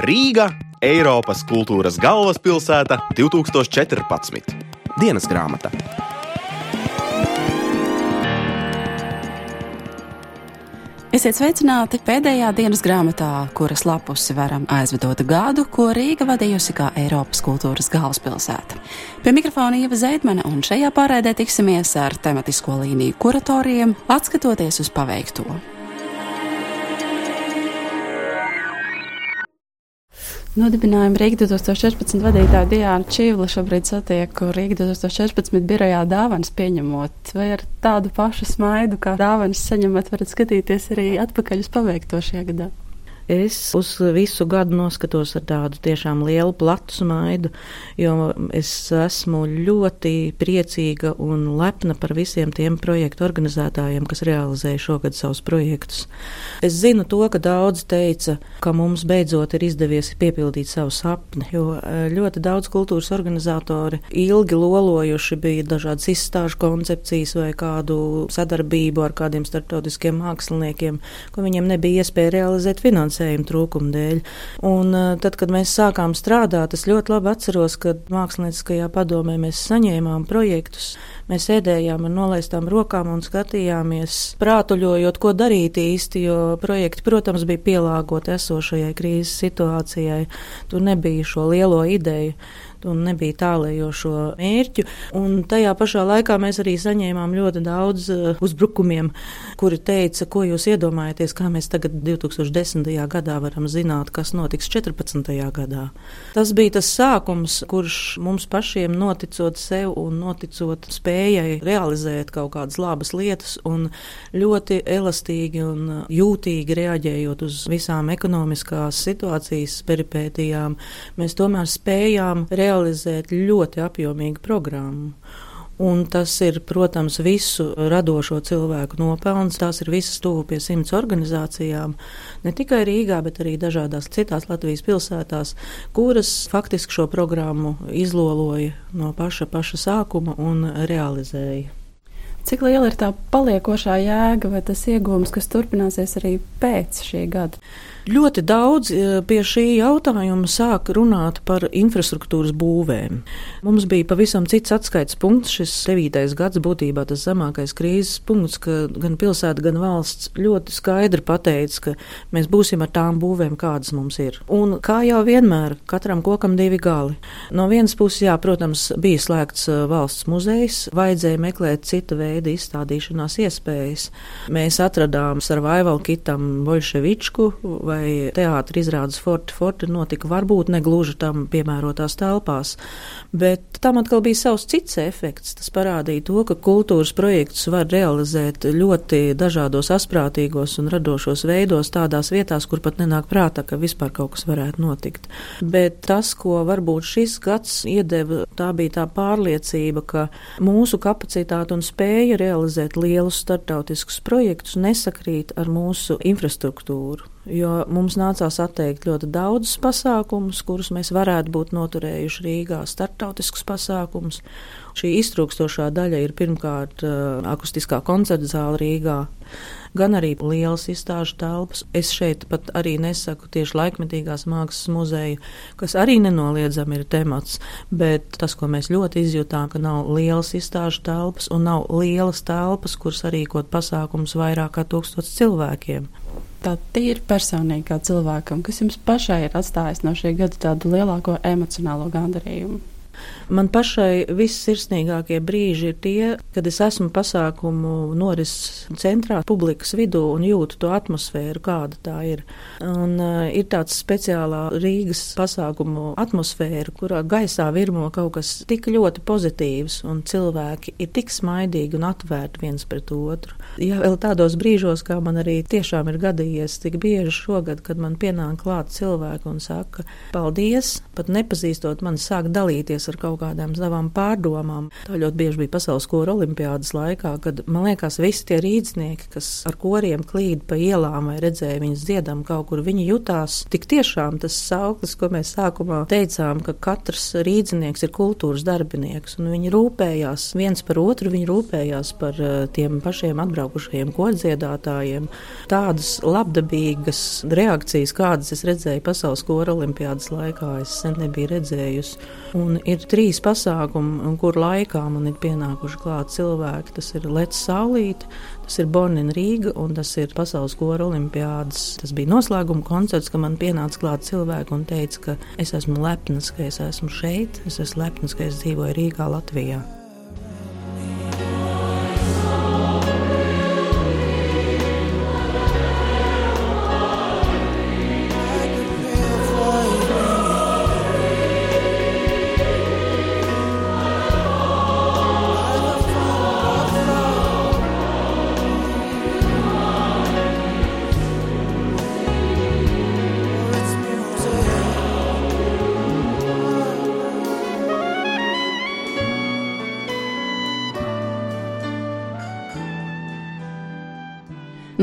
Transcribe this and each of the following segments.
Rīga, Eiropas kultūras galvaspilsēta 2014. Dienas grāmata. Esiet sveicināti pēdējā dienas grāmatā, kuras lapusi varam aizvedot gadu, ko Rīga vadījusi kā Eiropas kultūras galvaspilsēta. Pie mikrofona Ieva Zeidmane un šajā pārēdē tiksimies ar tematisko līniju kuratoriem, atskatoties uz paveikto. Nodibinājumu Rīga 2016 vadītāja Diana Čīvla šobrīd satieku Rīga 2016 birojā dāvanas pieņemot. Vai ar tādu pašu smaidu, kā dāvanas saņemat, varat skatīties arī atpakaļ uz paveikto šajā gadā? Es uz visu gadu noskatos ar tādu tiešām lielu, platu smaidu, jo es esmu ļoti priecīga un lepna par visiem tiem projektu organizētājiem, kas realizēja šogad savus projektus. Es zinu to, ka daudzi teica, ka mums beidzot ir izdevies piepildīt savu sapni, jo e, ļoti daudz kultūras organizatori ilgi lolojuši bija dažādas izstāžu koncepcijas vai kādu sadarbību ar kādiem starptautiskiem māksliniekiem, ko viņiem nebija iespēja realizēt finansējumu finansējuma trūkuma dēļ. Un, uh, tad, kad mēs sākām strādāt, es ļoti labi atceros, ka mākslinieckajā padomē mēs saņēmām projektus. Mēs sēdējām ar nolaistām rokām un skatījāmies, prātuļojot, ko darīt īsti, jo projekti, protams, bija pielāgoti esošajai krīzes situācijai. Tur nebija šo lielo ideju un nebija tālējošo mērķu. Un tajā pašā laikā mēs arī saņēmām ļoti daudz uh, uzbrukumiem, kuri teica, ko jūs iedomājaties, kā mēs tagad 2010. gadā varam zināt, kas notiks 14. gadā. Tas bija tas sākums, kurš mums pašiem noticot sev un noticot spējai realizēt kaut kādas labas lietas un ļoti elastīgi un jūtīgi reaģējot uz visām ekonomiskās situācijas peripētījām, mēs tomēr spējām realizēt realizēt ļoti apjomīgu programmu. Un tas ir, protams, visu radošo cilvēku nopelns. Tās ir visas tuvu pie simts organizācijām, ne tikai Rīgā, bet arī dažādās citās Latvijas pilsētās, kuras faktiski šo programmu izloloja no paša, paša sākuma un realizēja. Cik liela ir tā paliekošā jēga vai tas iegūms, kas turpināsies arī pēc šī gada? Ļoti daudz e, pie šī jautājuma sāk runāt par infrastruktūras būvēm. Mums bija pavisam cits atskaites punkts. Šis devītais gads būtībā tas zemākais krīzes punkts, ka gan pilsēta, gan valsts ļoti skaidri pateica, ka mēs būsim ar tām būvēm, kādas mums ir. Un kā jau vienmēr, katram kokam divi gali. No vienas puses, jā, protams, bija slēgts e, valsts muzejs, vajadzēja meklēt cita veida izstādīšanās iespējas. Mēs atradām Sarvaival Kitam Boļševičku vai teātris izrādes Forte Forte notika varbūt ne gluži tam piemērotās telpās, bet tam atkal bija savs cits efekts. Tas parādīja to, ka kultūras projektus var realizēt ļoti dažādos asprātīgos un radošos veidos, tādās vietās, kur pat nenāk prātā, ka vispār kaut kas varētu notikt. Bet tas, ko varbūt šis gads iedeva, tā bija tā pārliecība, ka mūsu kapacitāte un spēja realizēt lielus startautiskus projektus nesakrīt ar mūsu infrastruktūru jo mums nācās atteikt ļoti daudzus pasākumus, kurus mēs varētu būt noturējuši Rīgā, startautiskus pasākumus. Šī iztrūkstošā daļa ir pirmkārt uh, akustiskā koncerta zāle Rīgā, gan arī lielas izstāžu telpas. Es šeit pat arī nesaku tieši laikmetīgās mākslas muzeju, kas arī nenoliedzami ir temats, bet tas, ko mēs ļoti izjutām, ka nav lielas izstāžu telpas un nav lielas telpas, kuras arī kot pasākums vairāk kā tūkstots cilvēkiem tā tīri personīgi kā cilvēkam, kas jums pašai ir atstājis no šī gada tādu lielāko emocionālo gandarījumu? Man pašai vissirsnīgākie brīži ir tie, kad es esmu pasākumu norises centrā, publikas vidū un jūtu to atmosfēru, kāda tā ir. Un, uh, ir tāds speciālā Rīgas pasākumu atmosfēra, kurā gaisā virmo kaut kas tik ļoti pozitīvs, un cilvēki ir tik smaidīgi un atvērti viens pret otru. Ja vēl tādos brīžos, kā man arī tiešām ir gadījies tik bieži šogad, kad man pienāk klāt cilvēki un saka, paldies, pat nepazīstot mani, sāk dalīties ar kaut kādām savām pārdomām. Tā ļoti bieži bija pasaules kora olimpiādas laikā, kad man liekas, visi tie rīznieki, kas ar koriem klīd pa ielām vai redzēja viņus dziedam kaut kur, viņi jutās tik tiešām tas sauklis, ko mēs sākumā teicām, ka katrs rīznieks ir kultūras darbinieks un viņi rūpējās viens par otru, viņi rūpējās par uh, tiem pašiem atbraucējiem aizbraukušajiem kodziedātājiem. Tādas labdabīgas reakcijas, kādas es redzēju pasaules kora olimpiādas laikā, es sen nebiju redzējusi. Un ir trīs pasākumi, kur laikā man ir pienākuši klāt cilvēki. Tas ir Lets Saulīte, tas ir Bonina Rīga un tas ir Pasaules kora olimpiādas. Tas bija noslēguma koncerts, ka man pienāca klāt cilvēki un teica, ka es esmu lepns, ka es esmu šeit, es esmu lepns, ka es dzīvoju Rīgā, Latvijā.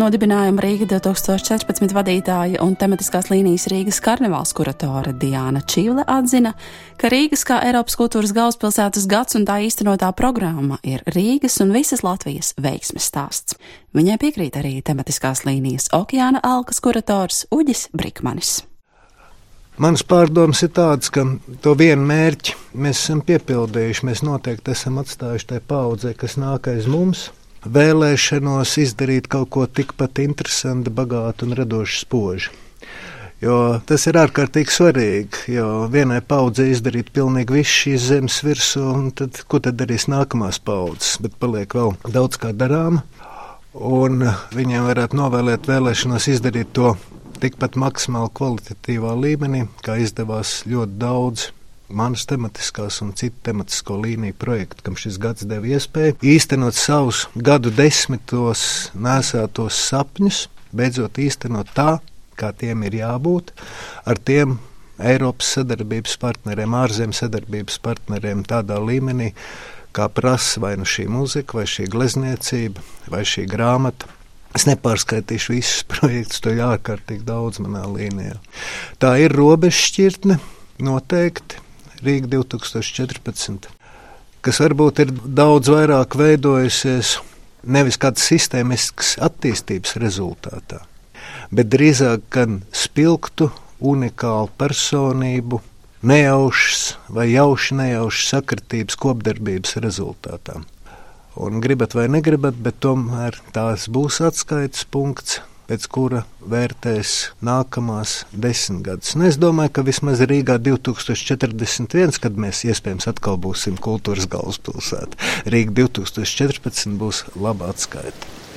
Nodibinājuma Rīga 2014 vadītāja un tematiskās līnijas Rīgas karnevāls kuratore Diāna Čīvle atzina, ka Rīgas kā Eiropas kultūras galvaspilsētas gads un tā īstenotā programma ir Rīgas un visas Latvijas veiksmes stāsts. Viņai piekrīt arī tematiskās līnijas Okeāna alkas kurators Uģis Brikmanis. Mans pārdoms ir tāds, ka to vienu mērķi mēs esam piepildījuši. Mēs noteikti esam atstājuši tai paudzei, kas nāk aiz mums vēlēšanos izdarīt kaut ko tikpat interesantu, bagātu un radošu spožu. Jo tas ir ārkārtīgi svarīgi, jo vienai paudzei izdarīt pilnīgi visu šīs zemes virsū, un tad, ko tad darīs nākamās paudzes, bet paliek vēl daudz kā darām, un viņiem varētu novēlēt vēlēšanos izdarīt to tikpat maksimāli kvalitatīvā līmenī, kā izdevās ļoti daudz manas tematiskās un citu tematisko līniju projektu, kam šis gads deva iespēju īstenot savus gadu desmitos nesētos sapņus, beidzot īstenot tā, kā tiem ir jābūt, ar tiem Eiropas sadarbības partneriem, ārzemes sadarbības partneriem tādā līmenī, kā prasa vai nu šī mūzika, vai šī glezniecība, vai šī grāmata. Es nepārskaitīšu visus projektus, to ir ārkārtīgi daudz manā līnijā. Tā ir robežšķirtne, noteikti, Rīga 2014, kas varbūt ir daudz vairāk veidojusies nevis kādas sistēmiskas attīstības rezultātā, bet drīzāk gan spilgtu, unikālu personību, nejaušas vai jauši nejaušas sakritības kopdarbības rezultātā. Un gribat vai negribat, bet tomēr tās būs atskaites punkts pēc kura vērtēs nākamās desmitgadus. Un es domāju, ka vismaz Rīgā 2041, kad mēs iespējams atkal būsim kultūras galvaspilsēta, Rīga 2014 būs laba atskaita.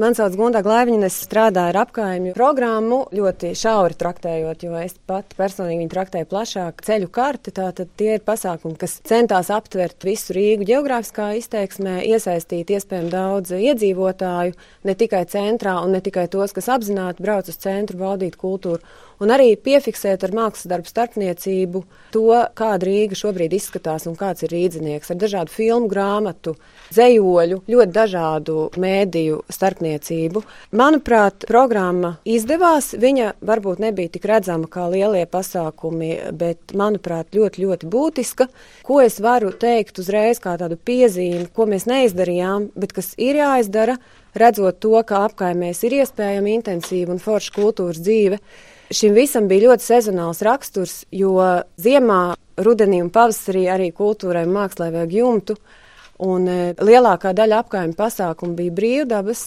Man sauc Gundā Glaiviņa, es strādāju ar apkaimju programmu, ļoti šauri traktējot, jo es pat personīgi viņu traktēju plašāk ceļu karti. Tātad tie ir pasākumi, kas centās aptvert visu Rīgu geogrāfiskā izteiksmē, iesaistīt iespējami daudz iedzīvotāju, ne tikai centrā un ne tikai tos, kas apzināti brauc uz centru baudīt kultūru un arī piefiksēt ar mākslas darbu starpniecību to, kāda Rīga šobrīd izskatās un kāds ir rīdzinieks ar dažādu filmu, grāmatu, zejoļu, ļoti dažādu mēdīju starpniecību. Manuprāt, programma izdevās. Viņa varbūt nebija tik redzama kā lielie pasākumi, bet, manuprāt, ļoti, ļoti būtiska. Ko es varu teikt uzreiz kā tādu piezīmi, ko mēs neizdarījām, bet kas ir jāizdara, redzot to, ka apkaimēs ir iespējama intensīva un forša kultūras dzīve. Šim visam bija ļoti sezonāls raksturs, jo ziemā, rudenī un pavasarī arī kultūrai un mākslā vajag jumtu. Un e, lielākā daļa apgājuma pasākumu bija brīvdabas,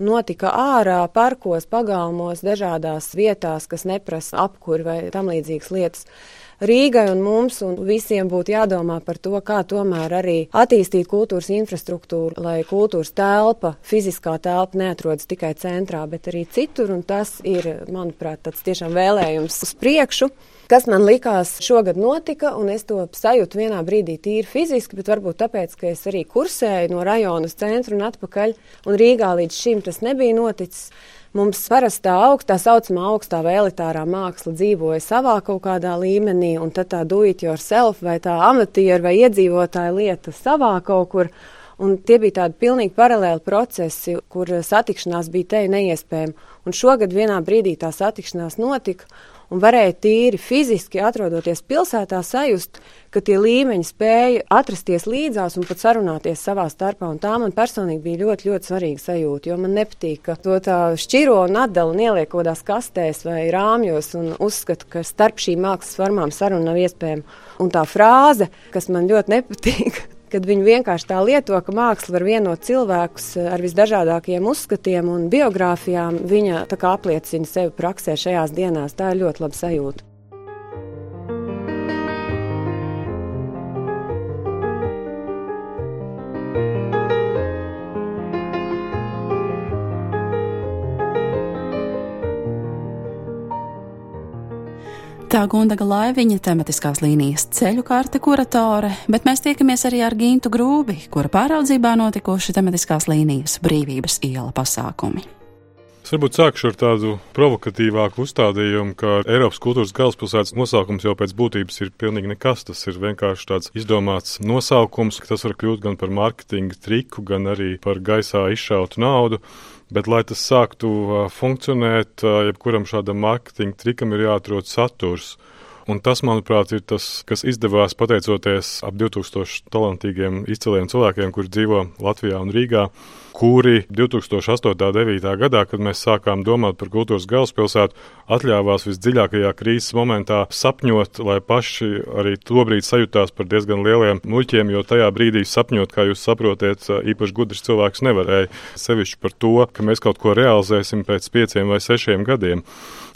notika ārā, parkos, pagalmos, dažādās vietās, kas neprasa apkuri vai tam līdzīgas lietas. Rīgai un mums un visiem būtu jādomā par to, kā tomēr arī attīstīt kultūras infrastruktūru, lai kultūras telpa, fiziskā telpa neatrodas tikai centrā, bet arī citur. Tas ir, manuprāt, tāds tiešām vēlējums uz priekšu. Kas man likās šogad notika, un es to sajūtu vienā brīdī tīri fiziski, bet varbūt tāpēc, ka es arī kursēju no rajona uz centru un atpakaļ, un Rīgā līdz šim tas nebija noticis. Mums parasti tā augstā, tā saucamā augstā vai elitārā māksla dzīvoja savā kaut kādā līmenī, un tad tā do it yourself vai tā amatieru vai iedzīvotāja lieta savā kaut kur. Un tie bija tādi pilnīgi paralēli procesi, kur satikšanās bija te neiespējama. Un šogad vienā brīdī tā satikšanās notika, un varēja tīri fiziski atrodoties pilsētā sajust, ka tie līmeņi spēja atrasties līdzās un pat sarunāties savā starpā. Un tā man personīgi bija ļoti, ļoti svarīga sajūta, jo man nepatīk, ka to tā šķiro un atdala un ieliek kādās kastēs vai rāmjos un uzskata, ka starp šīm mākslas formām saruna nav iespējama. Un tā frāze, kas man ļoti nepatīk, kad viņi vienkārši tā lieto, ka māksla var vienot cilvēkus eh, ar visdažādākajiem uzskatiem un biogrāfijām. Viņa apliecina sevi praksē šajās dienās. Tā ir ļoti laba sajūta. Tā Gundaga Laiviņa tematiskās līnijas ceļu karte kuratore, bet mēs tiekamies arī ar Gintu Grūbi, kura pāraudzībā notikuši tematiskās līnijas brīvības iela pasākumi. Es varbūt sākšu ar tādu provokatīvāku uzstādījumu, ka Eiropas kultūras galvaspilsētas nosaukums jau pēc būtības ir pilnīgi nekas. Tas ir vienkārši tāds izdomāts nosaukums, ka tas var kļūt gan par mārketinga triku, gan arī par gaisā izšautu naudu. Bet, lai tas sāktu funkcionēt, jebkuram šādam mārketinga trikam ir jāatrod saturs. Un tas, manuprāt, ir tas, kas izdevās pateicoties ap 2000 talantīgiem, izciliem cilvēkiem, kuri dzīvo Latvijā un Rīgā kuri 2008. un 2009. gadā, kad mēs sākām domāt par kultūras galvaspilsētu, atļāvās visdziļākajā krīzes momentā sapņot, lai paši arī tobrīd sajūtās par diezgan lieliem muļķiem, jo tajā brīdī sapņot, kā jūs saprotat, īpaši gudrs cilvēks nevarēja sevišķi par to, ka mēs kaut ko realizēsim pēc pieciem vai sešiem gadiem.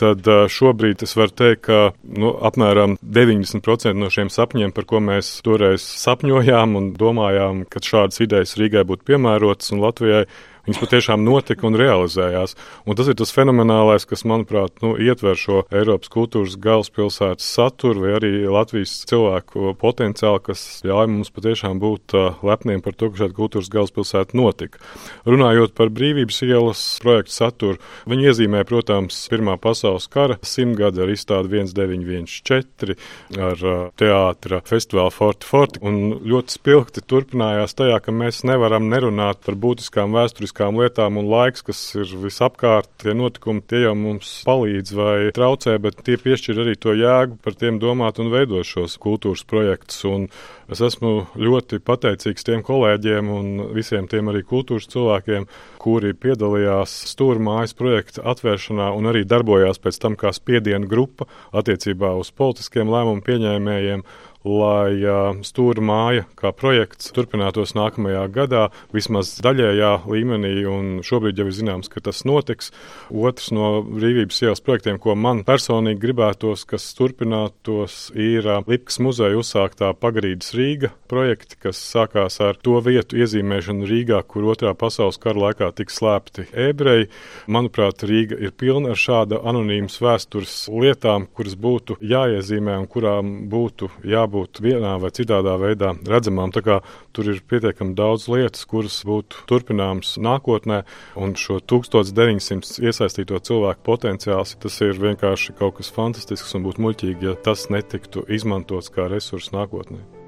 Tad šobrīd es varu teikt, ka nu, apmēram 90% no šiem sapņiem, par ko mēs toreiz sapņojām un domājām, ka šādas idejas Rīgai būtu piemērotas un Latvijai Viņas patiešām notika un realizējās. Un tas ir tas fenomenālais, kas, manuprāt, nu, ietver šo Eiropas kultūras galvaspilsētas saturu vai arī Latvijas cilvēku potenciālu, kas ļauj mums patiešām būt uh, lepniem par to, ka šāda kultūras galvaspilsēta notika. Runājot par brīvības ielas projektu saturu, viņi iezīmē, protams, Pirmā pasaules kara simtgadi ar izstādi 1914, ar uh, teātra festivālu Forti Forti, un ļoti spilgti turpinājās tajā, ka mēs nevaram nerunāt par būtiskām vēsturiskām būtiskām lietām un laiks, kas ir visapkārt, tie notikumi, tie jau mums palīdz vai traucē, bet tie piešķir arī to jēgu par tiem domāt un veidot šos kultūras projektus. Un es esmu ļoti pateicīgs tiem kolēģiem un visiem tiem arī kultūras cilvēkiem, kuri piedalījās stūrmājas projekta atvēršanā un arī darbojās pēc tam kā spiediena grupa attiecībā uz politiskiem lēmumu pieņēmējiem lai uh, stūra māja kā projekts turpinātos nākamajā gadā, vismaz daļējā līmenī, un šobrīd jau ir zināms, ka tas notiks. Otrs no brīvības ielas projektiem, ko man personīgi gribētos, kas turpinātos, ir uh, Lipkas muzeja uzsāktā Pagrīdas Rīga projekti, kas sākās ar to vietu iezīmēšanu Rīgā, kur otrā pasaules kara laikā tika slēpti ebreji. Manuprāt, Rīga ir pilna ar šāda anonīmas vēstures lietām, kuras būtu jāiezīmē un kurām būtu jābūt jābūt vienā vai citādā veidā redzamām. Tur ir pietiekami daudz lietas, kuras būtu turpināmas nākotnē, un šo 1900 iesaistīto cilvēku potenciāls tas ir vienkārši kaut kas fantastisks un būtu muļķīgi, ja tas netiktu izmantots kā resurss nākotnē.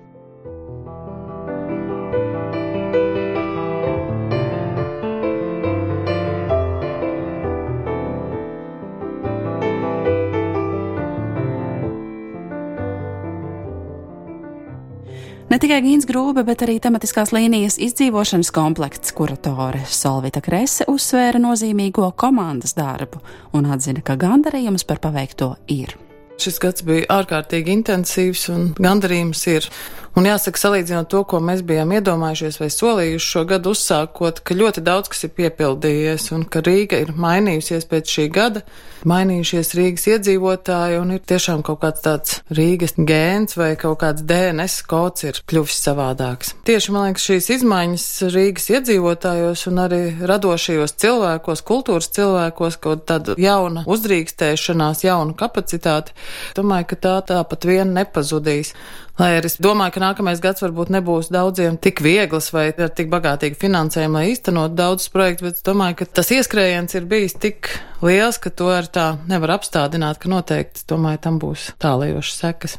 Ne tikai Gīns Grūbe, bet arī tematiskās līnijas izdzīvošanas komplekts kuratore Solvita Krese uzsvēra nozīmīgo komandas darbu un atzina, ka gandarījums par paveikto ir. Šis gads bija ārkārtīgi intensīvs un gandarījums ir. Un jāsaka, salīdzinot to, ko mēs bijām iedomājušies vai solījuši šo gadu uzsākot, ka ļoti daudz kas ir piepildījies un ka Rīga ir mainījusies pēc šī gada, mainījušies Rīgas iedzīvotāji un ir tiešām kaut kāds tāds Rīgas gēns vai kaut kāds DNS kods ir kļuvis savādāks. Tieši, man liekas, šīs izmaiņas Rīgas iedzīvotājos un arī radošajos cilvēkos, kultūras cilvēkos, kaut tāda jauna uzdrīkstēšanās, jauna kapacitāte, domāju, ka tā tāpat vien nepazudīs. Lai arī es domāju, ka nākamais gads varbūt nebūs daudziem tik viegls vai ar tik bagātīgu finansējumu, lai īstenot daudzus projektus, bet es domāju, ka tas ieskrējiens ir bijis tik liels, ka to ar tā nevar apstādināt, ka noteikti, domāju, tam būs tālajošas sekas.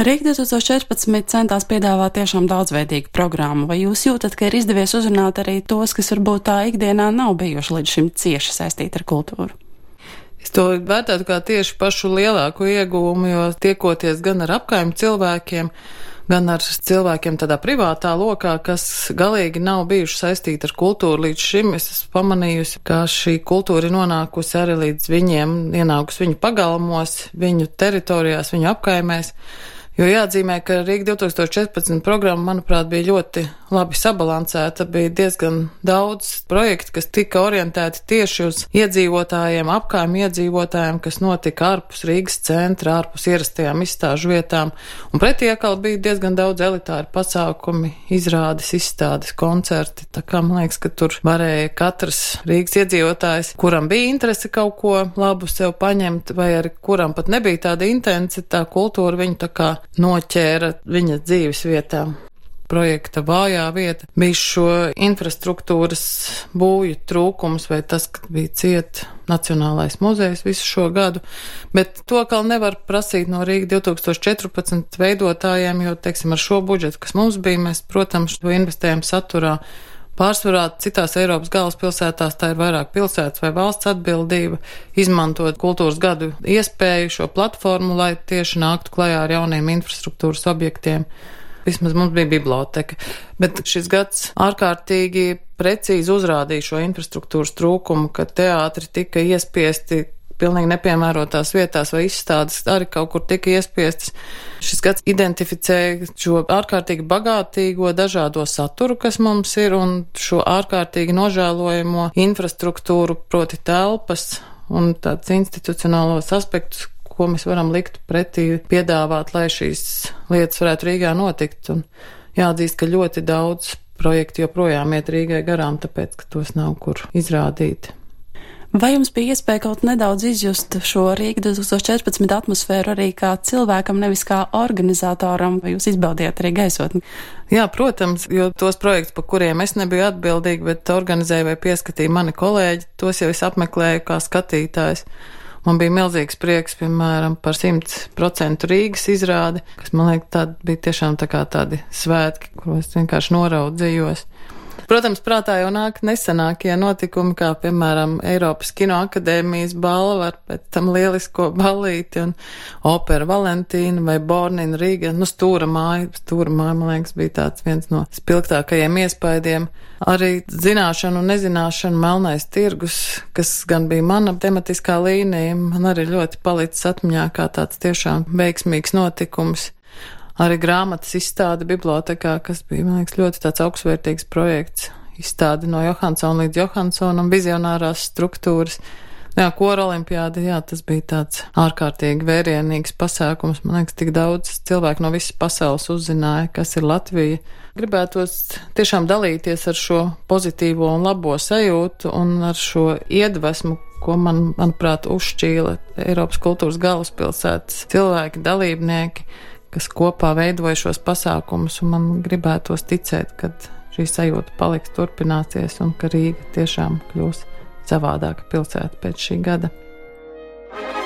Rīga 2014 centās piedāvāt tiešām daudzveidīgu programmu. Vai jūs jūtat, ka ir izdevies uzrunāt arī tos, kas varbūt tā ikdienā nav bijuši līdz šim cieši saistīti ar kultūru? Es to vērtētu kā tieši pašu lielāko iegūmu, jo tiekoties gan ar apkaimju cilvēkiem, gan ar cilvēkiem tādā privātā lokā, kas galīgi nav bijuši saistīti ar kultūru līdz šim, es esmu pamanījusi, ka šī kultūra ir nonākusi arī līdz viņiem, ienākusi viņu pagalmos, viņu teritorijās, viņu apkaimēs. Jo jāatzīmē, ka Rīga 2014 programma, manuprāt, bija ļoti labi sabalansēta. Bija diezgan daudz projektu, kas tika orientēti tieši uz iedzīvotājiem, apkārtējiem iedzīvotājiem, kas notika ārpus Rīgas centra, ārpus ierastajām izstāžu vietām. Un pretī atkal bija diezgan daudz elitāru pasākumi, izrādes, izstādes, koncerti. Tā kā man liekas, ka tur varēja katrs Rīgas iedzīvotājs, kuram bija interese kaut ko labu sev paņemt, vai arī kuram pat nebija tāda intence, tā kultūra viņu tā kā noķēra viņa dzīves vietām. Projekta vājā vieta bija šo infrastruktūras būju trūkums vai tas, ka bija ciet Nacionālais muzejs visu šo gadu, bet to kā nevar prasīt no Rīga 2014 veidotājiem, jo, teiksim, ar šo budžetu, kas mums bija, mēs, protams, to investējam saturā. Pārsvarā citās Eiropas galvaspilsētās tā ir vairāk pilsētas vai valsts atbildība izmantot kultūras gadu iespēju šo platformu, lai tieši nāktu klajā ar jauniem infrastruktūras objektiem. Vismaz mums bija biblioteka. Bet šis gads ārkārtīgi precīzi uzrādīja šo infrastruktūras trūkumu, ka teātri tika iespiesti pilnīgi nepiemērotās vietās vai izstādes arī kaut kur tika iespiestas. Šis gads identificēja šo ārkārtīgi bagātīgo dažādo saturu, kas mums ir, un šo ārkārtīgi nožēlojamo infrastruktūru, proti telpas un tāds institucionālos aspektus, ko mēs varam likt pretī, piedāvāt, lai šīs lietas varētu Rīgā notikt. Un jāatzīst, ka ļoti daudz projektu joprojām iet Rīgai garām, tāpēc, ka tos nav kur izrādīt. Vai jums bija iespēja kaut nedaudz izjust šo Rīga 2014 atmosfēru arī kā cilvēkam, nevis kā organizatoram, vai jūs izbaudījāt arī gaisotni? Jā, protams, jo tos projektus, par kuriem es nebiju atbildīga, bet organizēja vai pieskatīja mani kolēģi, tos jau es apmeklēju kā skatītājs. Man bija milzīgs prieks, piemēram, par 100% Rīgas izrādi, kas man liekas, tādi bija tiešām tā kā tādi svētki, kuros vienkārši noraudzījos. Protams, prātā jau nāk nesenākie notikumi, kā piemēram Eiropas Kinoakadēmijas balva pēc tam lielisko ballīti un opera Valentīna vai Bornina Rīga. Nu, stūra māja, stūra māja, man liekas, bija tāds viens no spilgtākajiem iespaidiem. Arī zināšana un nezināšana melnais tirgus, kas gan bija mana tematiskā līnija, man arī ļoti palicis atmiņā kā tāds tiešām veiksmīgs notikums arī grāmatas izstāde bibliotekā, kas bija, man liekas, ļoti tāds augstvērtīgs projekts. Izstāde no Johansona līdz Johansonam, vizionārās struktūras. Jā, kora olimpiāda, jā, tas bija tāds ārkārtīgi vērienīgs pasākums. Man liekas, tik daudz cilvēku no visas pasaules uzzināja, kas ir Latvija. Gribētos tiešām dalīties ar šo pozitīvo un labo sajūtu un ar šo iedvesmu, ko man, manuprāt, uzšķīla Eiropas kultūras galvaspilsētas cilvēki, dalībnieki kas kopā veidoja šos pasākumus, un man gribētos ticēt, ka šī sajūta paliks, turpināsies, un ka Rīga tiešām kļūs savādāka pilsēta pēc šī gada. Un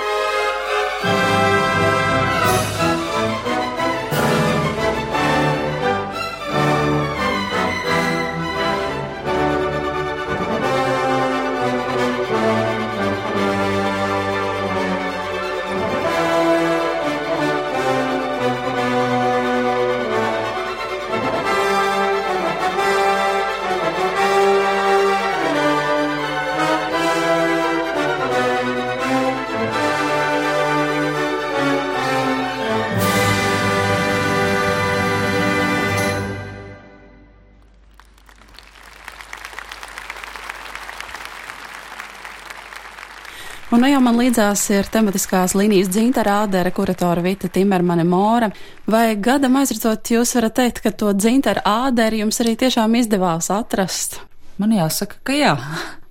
nu jau man līdzās ir tematiskās līnijas dzinta rādere, kuratora Vita Timermane Mora. Vai gadam aizredzot, jūs varat teikt, ka to dzinta āderi jums arī tiešām izdevās atrast? Man jāsaka, ka jā.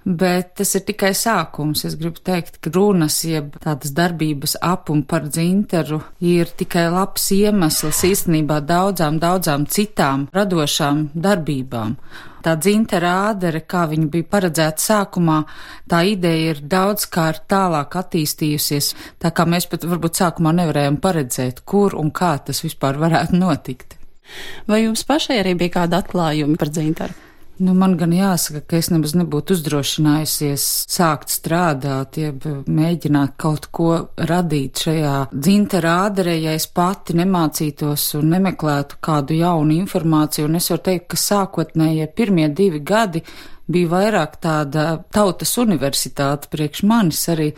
Bet tas ir tikai sākums. Es gribu teikt, ka runas, jeb tādas darbības ap un par dzinteru ir tikai labs iemesls īstenībā daudzām, daudzām citām radošām darbībām. Tā dzintera ādere, kā viņa bija paredzēta sākumā, tā ideja ir daudzkārt tālāk attīstījusies, tā kā mēs pat varbūt sākumā nevarējām paredzēt, kur un kā tas vispār varētu notikt. Vai jums pašai arī bija kāda atklājuma par dzinteru? Nu, man gan jāsaka, ka es nemaz nebūtu uzdrošinājusies sākt strādāt, jeb mēģināt kaut ko radīt šajā dzintara āderē, ja es pati nemācītos un nemeklētu kādu jaunu informāciju. Un es varu teikt, ka sākotnējie pirmie divi gadi bija vairāk tāda tautas universitāte priekš manis arī,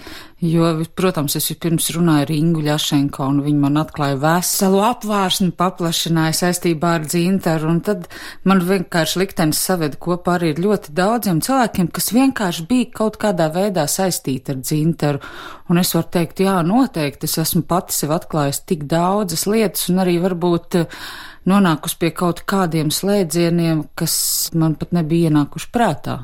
jo, protams, es vispirms runāju ar Ingu Ļašenko, un viņi man atklāja veselu apvārsni, paplašināja saistībā ar dzintaru, un tad man vienkārši liktenis saved kopā arī ar ļoti daudziem cilvēkiem, kas vienkārši bija kaut kādā veidā saistīti ar dzintaru, un es varu teikt, jā, noteikti, es esmu pati sev atklājusi tik daudzas lietas, un arī varbūt nonākusi pie kaut kādiem slēdzieniem, kas man pat nebija ienākuši prātā.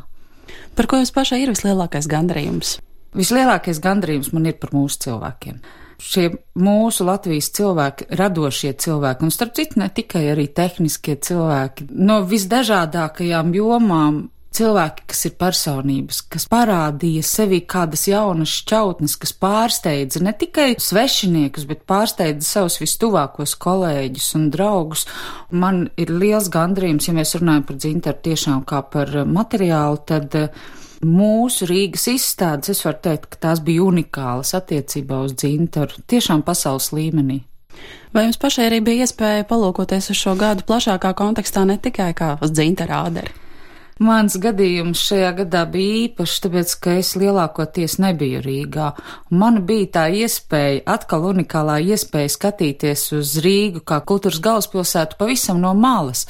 Par ko jums pašai ir vislielākais gandarījums? Vislielākais gandarījums man ir par mūsu cilvēkiem. Šie mūsu Latvijas cilvēki, radošie cilvēki, un starp citu ne tikai arī tehniskie cilvēki, no visdažādākajām jomām cilvēki, kas ir personības, kas parādīja sevi kādas jaunas šķautnes, kas pārsteidza ne tikai svešiniekus, bet pārsteidza savus vistuvākos kolēģus un draugus. Man ir liels gandrījums, ja mēs runājam par dzintaru tiešām kā par materiālu, tad eh, mūsu Rīgas izstādes, es varu teikt, ka tās bija unikālas attiecībā uz dzintaru, tiešām pasaules līmenī. Vai jums pašai arī bija iespēja palūkoties uz šo gadu plašākā kontekstā, ne tikai kā uz dzintara āderi? Mans gadījums šajā gadā bija īpašs, tāpēc, ka es lielākoties nebiju Rīgā. Man bija tā iespēja, atkal unikālā iespēja skatīties uz Rīgu kā kultūras galvaspilsētu pavisam no malas.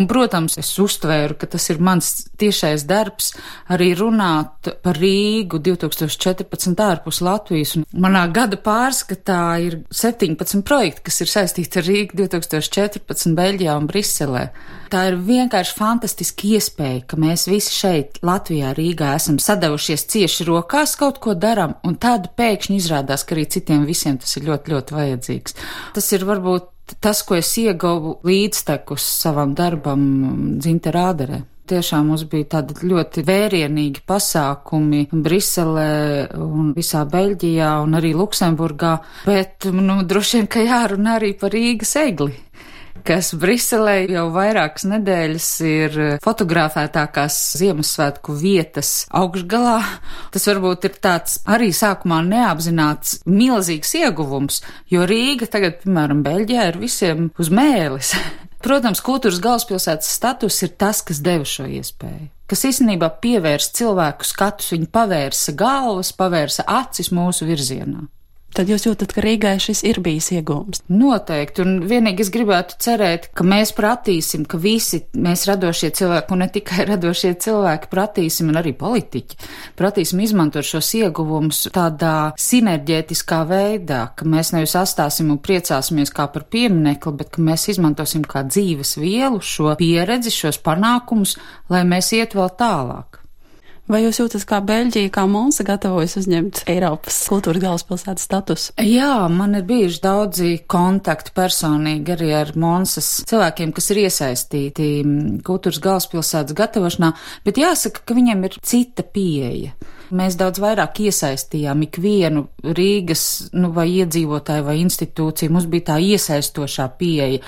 Un, protams, es uztvēru, ka tas ir mans tiešais darbs arī runāt par Rīgu 2014 ārpus Latvijas. Un manā gada pārskatā ir 17 projekti, kas ir saistīti ar Rīgu 2014 Beļģijā un Briselē. Tā ir vienkārši fantastiska iespēja, ka mēs visi šeit, Latvijā, Rīgā, esam sadavušies cieši rokās, kaut ko darām, un tad pēkšņi izrādās, ka arī citiem visiem tas ir ļoti, ļoti vajadzīgs. Tas ir varbūt tas, ko es ieguvu līdztekus savam darbam dzinterāderē tiešām mums bija tādi ļoti vērienīgi pasākumi Briselē un visā Beļģijā un arī Luksemburgā, bet, nu, droši vien, ka jārunā arī par Rīgas egli kas Briselē jau vairākas nedēļas ir fotografētākās Ziemassvētku vietas augšgalā. Tas varbūt ir tāds arī sākumā neapzināts milzīgs ieguvums, jo Rīga tagad, piemēram, Beļģijā ir visiem uz mēlis. Protams, kultūras galvaspilsētas status ir tas, kas deva šo iespēju kas īstenībā pievērsa cilvēku skatus, viņi pavērsa galvas, pavērsa acis mūsu virzienā. Tad jūs jūtat, ka Rīgai šis ir bijis iegūms? Noteikti, un vienīgi es gribētu cerēt, ka mēs pratīsim, ka visi mēs radošie cilvēki, un ne tikai radošie cilvēki, pratīsim, un arī politiķi, pratīsim izmantot šos ieguvumus tādā sinerģētiskā veidā, ka mēs nevis astāsim un priecāsimies kā par pieminekli, bet ka mēs izmantosim kā dzīves vielu šo pieredzi, šos panākumus, lai mēs iet vēl tālāk. Vai jūs jūtat, kā Beļģija, kā Monsa gatavojas uzņemt Eiropas kultūras galvaspilsētas statusu? Jā, man ir bijuši daudzi kontakti personīgi arī ar Monsas cilvēkiem, kas ir iesaistīti kultūras galvaspilsētas gatavošanā, bet jāsaka, ka viņiem ir cita pieeja. Mēs daudz vairāk iesaistījām ikvienu Rīgas, nu, vai iedzīvotāju vai institūciju, mums bija tā iesaistošā pieeja.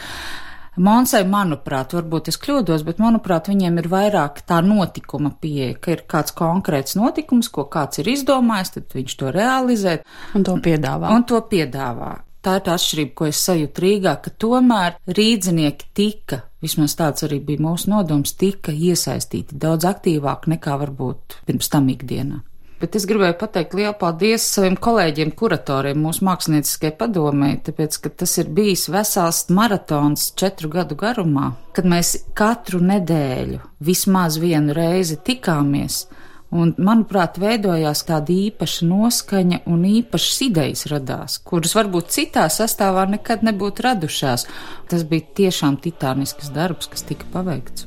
Monsai, manuprāt, varbūt es kļūdos, bet manuprāt, viņiem ir vairāk tā notikuma pieeja, ka ir kāds konkrēts notikums, ko kāds ir izdomājis, tad viņš to realizē. Un to piedāvā. Un to piedāvā. Tā ir tā atšķirība, ko es sajūtu Rīgā, ka tomēr rīdzinieki tika, vismaz tāds arī bija mūsu nodoms, tika iesaistīti daudz aktīvāk nekā varbūt pirms tam ikdienā. Bet es gribēju pateikt lielu paldies saviem kolēģiem, kuratoriem, mūsu mākslinieckajai padomē, tāpēc, ka tas ir bijis vesels maratons četru gadu garumā, kad mēs katru nedēļu vismaz vienu reizi tikāmies. Un, manuprāt, veidojās tāda īpaša noskaņa un īpašas idejas radās, kuras varbūt citā sastāvā nekad nebūtu radušās. Tas bija tiešām titānisks darbs, kas tika paveikts.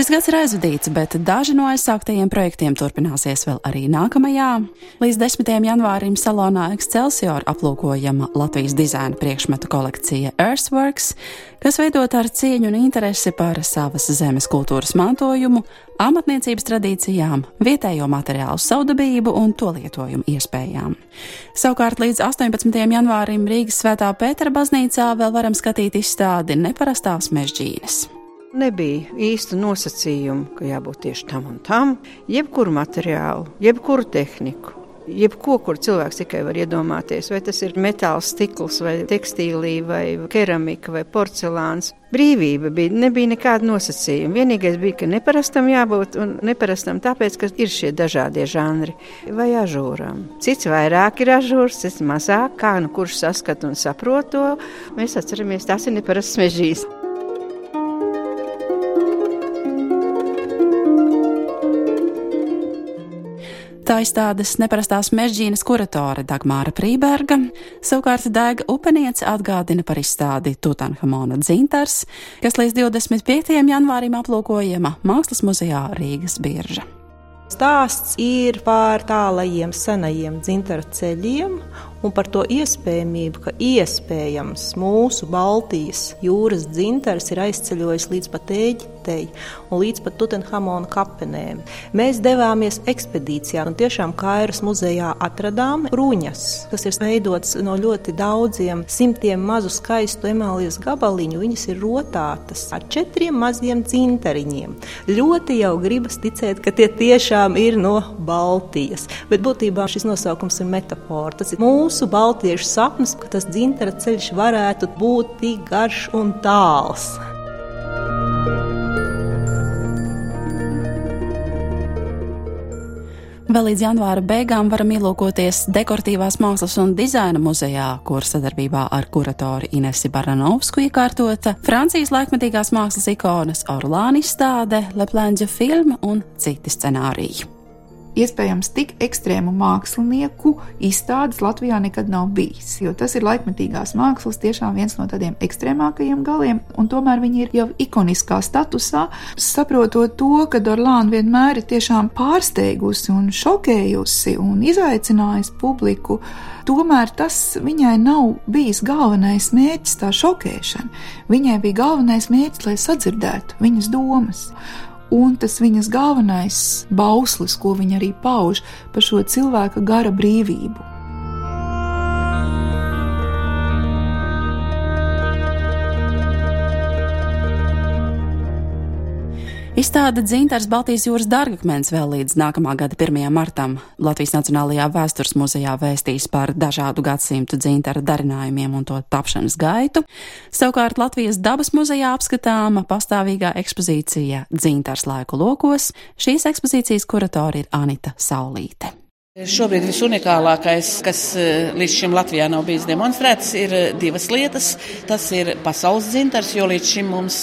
Šis gads ir aizvadīts, bet daži no aizsāktajiem projektiem turpināsies vēl arī nākamajā. Līdz 10. janvārim salonā Excelsior aplūkojama Latvijas dizaina priekšmetu kolekcija Earthworks, kas veidot ar cieņu un interesi par savas zemes kultūras mantojumu, amatniecības tradīcijām, vietējo materiālu saudabību un to lietojumu iespējām. Savukārt līdz 18. janvārim Rīgas Svētā Pētera baznīcā vēl varam skatīt izstādi neparastās mežģīnes. Nebija īsta nosacījuma, ka jābūt tieši tam un tam, jebkuru materiālu, jebkuru tehniku. Jebko, kur cilvēks tikai var iedomāties, vai tas ir metāls, stikls, vai tekstīlī, vai keramika, vai porcelāns. Brīvība bija, nebija nekāda nosacījuma. Vienīgais bija, ka neparastam jābūt, un neparastam tāpēc, ka ir šie dažādie žanri vai ažūram. Cits vairāk ir ažūrs, cits mazāk, kā nu kurš saskat un saprot to. Mēs atceramies, tas ir neparasts mežīs. Tā izstādes neparastās mežģīnas kuratore Dagmāra Prīberga, savukārt Daiga Upeniece atgādina par izstādi Tutanhamona dzintars, kas līdz 25. janvārim aplūkojama Mākslas muzejā Rīgas birža. Stāsts ir par tālajiem senajiem dzintara ceļiem un par to iespējamību, ka iespējams mūsu Baltijas jūras dzintars ir aizceļojis līdz pat Ēģiptei un līdz pat Tutenhamona kapenēm. Mēs devāmies ekspedīcijā un tiešām Kairas muzejā atradām bruņas, kas ir veidotas no ļoti daudziem simtiem mazu skaistu emālijas gabaliņu. Viņas ir rotātas ar četriem maziem dzintariņiem. Ļoti jau gribas ticēt, ka tie tiešām ir no Baltijas, bet būtībā šis nosaukums ir metafora. Tas ir mūsu mūsu baltiešu sapnis, ka tas dzintara ceļš varētu būt tik garš un tāls. Vēl līdz janvāra beigām varam ielūkoties dekoratīvās mākslas un dizaina muzejā, kur sadarbībā ar kuratori Inesi Baranovsku iekārtota Francijas laikmetīgās mākslas ikonas Orlāna izstāde, Leplēņģa filma un citi scenāriji iespējams tik ekstrēmu mākslinieku izstādes Latvijā nekad nav bijis. Jo tas ir laikmetīgās mākslas tiešām viens no tādiem ekstrēmākajiem galiem, un tomēr viņi ir jau ikoniskā statusā, saprotot to, ka Dorlāna vienmēr ir tiešām pārsteigusi un šokējusi un izaicinājusi publiku. Tomēr tas viņai nav bijis galvenais mērķis, tā šokēšana. Viņai bija galvenais mērķis, lai sadzirdētu viņas domas un tas viņas galvenais bauslis, ko viņa arī pauž par šo cilvēka gara brīvību. Izstāde dzintars Baltijas jūras dārgakmens vēl līdz nākamā gada 1. martam. Latvijas Nacionālajā vēstures muzejā vēstīs par dažādu gadsimtu dzintara darinājumiem un to tapšanas gaitu. Savukārt Latvijas dabas muzejā apskatāma pastāvīgā ekspozīcija dzintars laiku lokos. Šīs ekspozīcijas kuratori ir Anita Saulīte. Šobrīd visunikālākais, kas eh, līdz šim Latvijā nav bijis demonstrēts, ir eh, divas lietas. Tas ir pasaules dzintars, jo līdz šim mums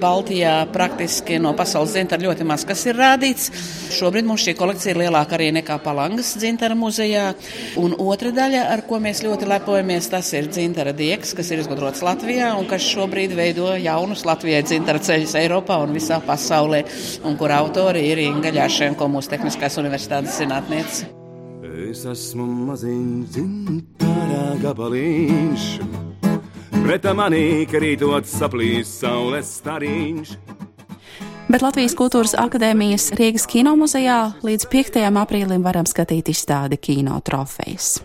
Baltijā praktiski no pasaules dzintara ļoti maz kas ir rādīts. Šobrīd mums šī kolekcija ir lielāka arī nekā Palangas dzintara muzejā. Un otra daļa, ar ko mēs ļoti lepojamies, tas ir dzintara dieks, kas ir izgudrots Latvijā un kas šobrīd veido jaunus Latvijai dzintara ceļus Eiropā un visā pasaulē, un kur autori ir Inga Ļāšenko, mūsu Tehniskās universitātes zinātniece. Es esmu maziņš dzintārā gabaliņš, pret manī krītot saplīs saules stariņš. Bet Latvijas Kultūras Akadēmijas Rīgas kinomuzejā līdz 5. aprīlim varam skatīt izstādi kino trofejas.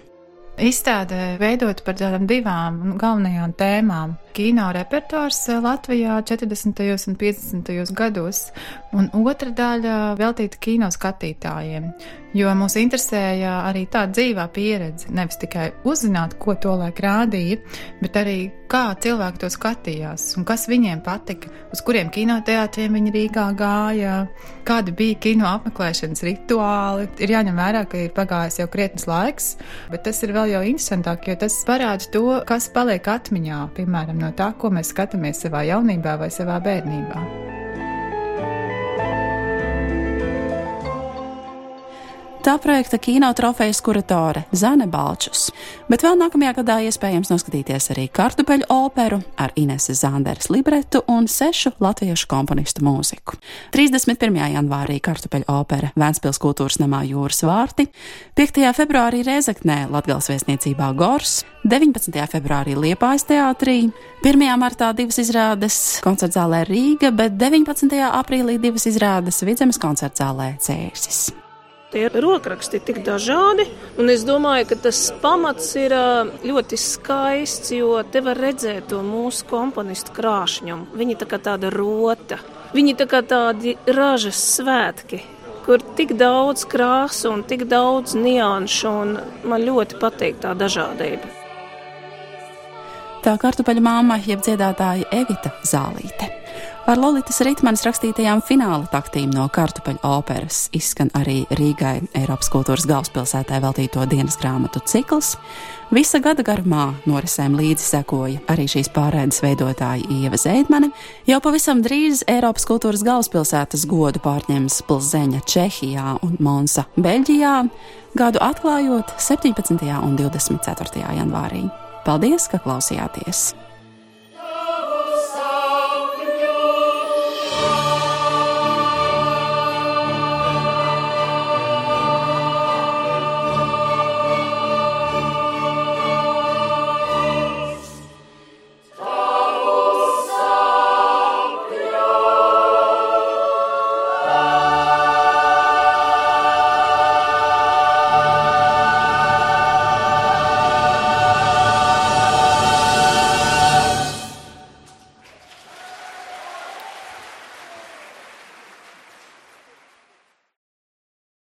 Izstādē veidot par tādām divām galvenajām tēmām kino repertuārs eh, Latvijā 40. un 50. gados, un otra daļa veltīta kino skatītājiem. Jo mūs interesēja arī tā dzīvā pieredze, nevis tikai uzzināt, ko to laik rādīja, bet arī kā cilvēki to skatījās un kas viņiem patika, uz kuriem kinoteātriem viņi Rīgā gāja, kādi bija kino apmeklēšanas rituāli. Ir jāņem vērā, ka ir pagājis jau krietnes laiks, bet tas ir vēl jau interesantāk, jo tas parāda to, kas paliek atmiņā, piemēram, no tā, ko mēs skatāmies savā jaunībā vai savā bērnībā. Tā projekta kino trofejas kuratore Zane Balčus, bet vēl nākamajā gadā iespējams noskatīties arī kartupeļu operu ar Ineses Zanderes libretu un sešu latviešu komponistu mūziku. 31. janvārī kartupeļu opera Vēnspils kultūras namā Jūras vārti, 5. februārī Rezeknē Latgals viesniecībā Gors, 19. februārī Liepājas teātrī, 1. martā divas izrādes koncertzālē Rīga, bet 19. aprīlī divas izrādes Vidzemes koncertzālē Cēsis. Tie rokraksti ir tik dažādi, un es domāju, ka tas pamats ir ļoti skaists, jo te var redzēt to mūsu komponistu krāšņumu. Viņi tā kā tāda rota, viņi tā kā tādi ražas svētki, kur tik daudz krāsu un tik daudz nianšu, un man ļoti patīk tā dažādība. Tā kartupeļu māma, jeb dziedātāja Evita Zālīte. Ar Lolitas Ritmanas rakstītajām fināla taktīm no kartupeļu operas izskan arī Rīgai Eiropas kultūras galvaspilsētā veltīto dienas grāmatu cikls. Visa gada garumā norisēm līdzi sekoja arī šīs pārēdes veidotāja Ieva Zēdmane. Jau pavisam drīz Eiropas kultūras galvaspilsētas godu pārņems Pilsēņa Čehijā un Monsa Beļģijā, gadu atklājot 17. un 24. janvārī. Paldies, ka klausījāties!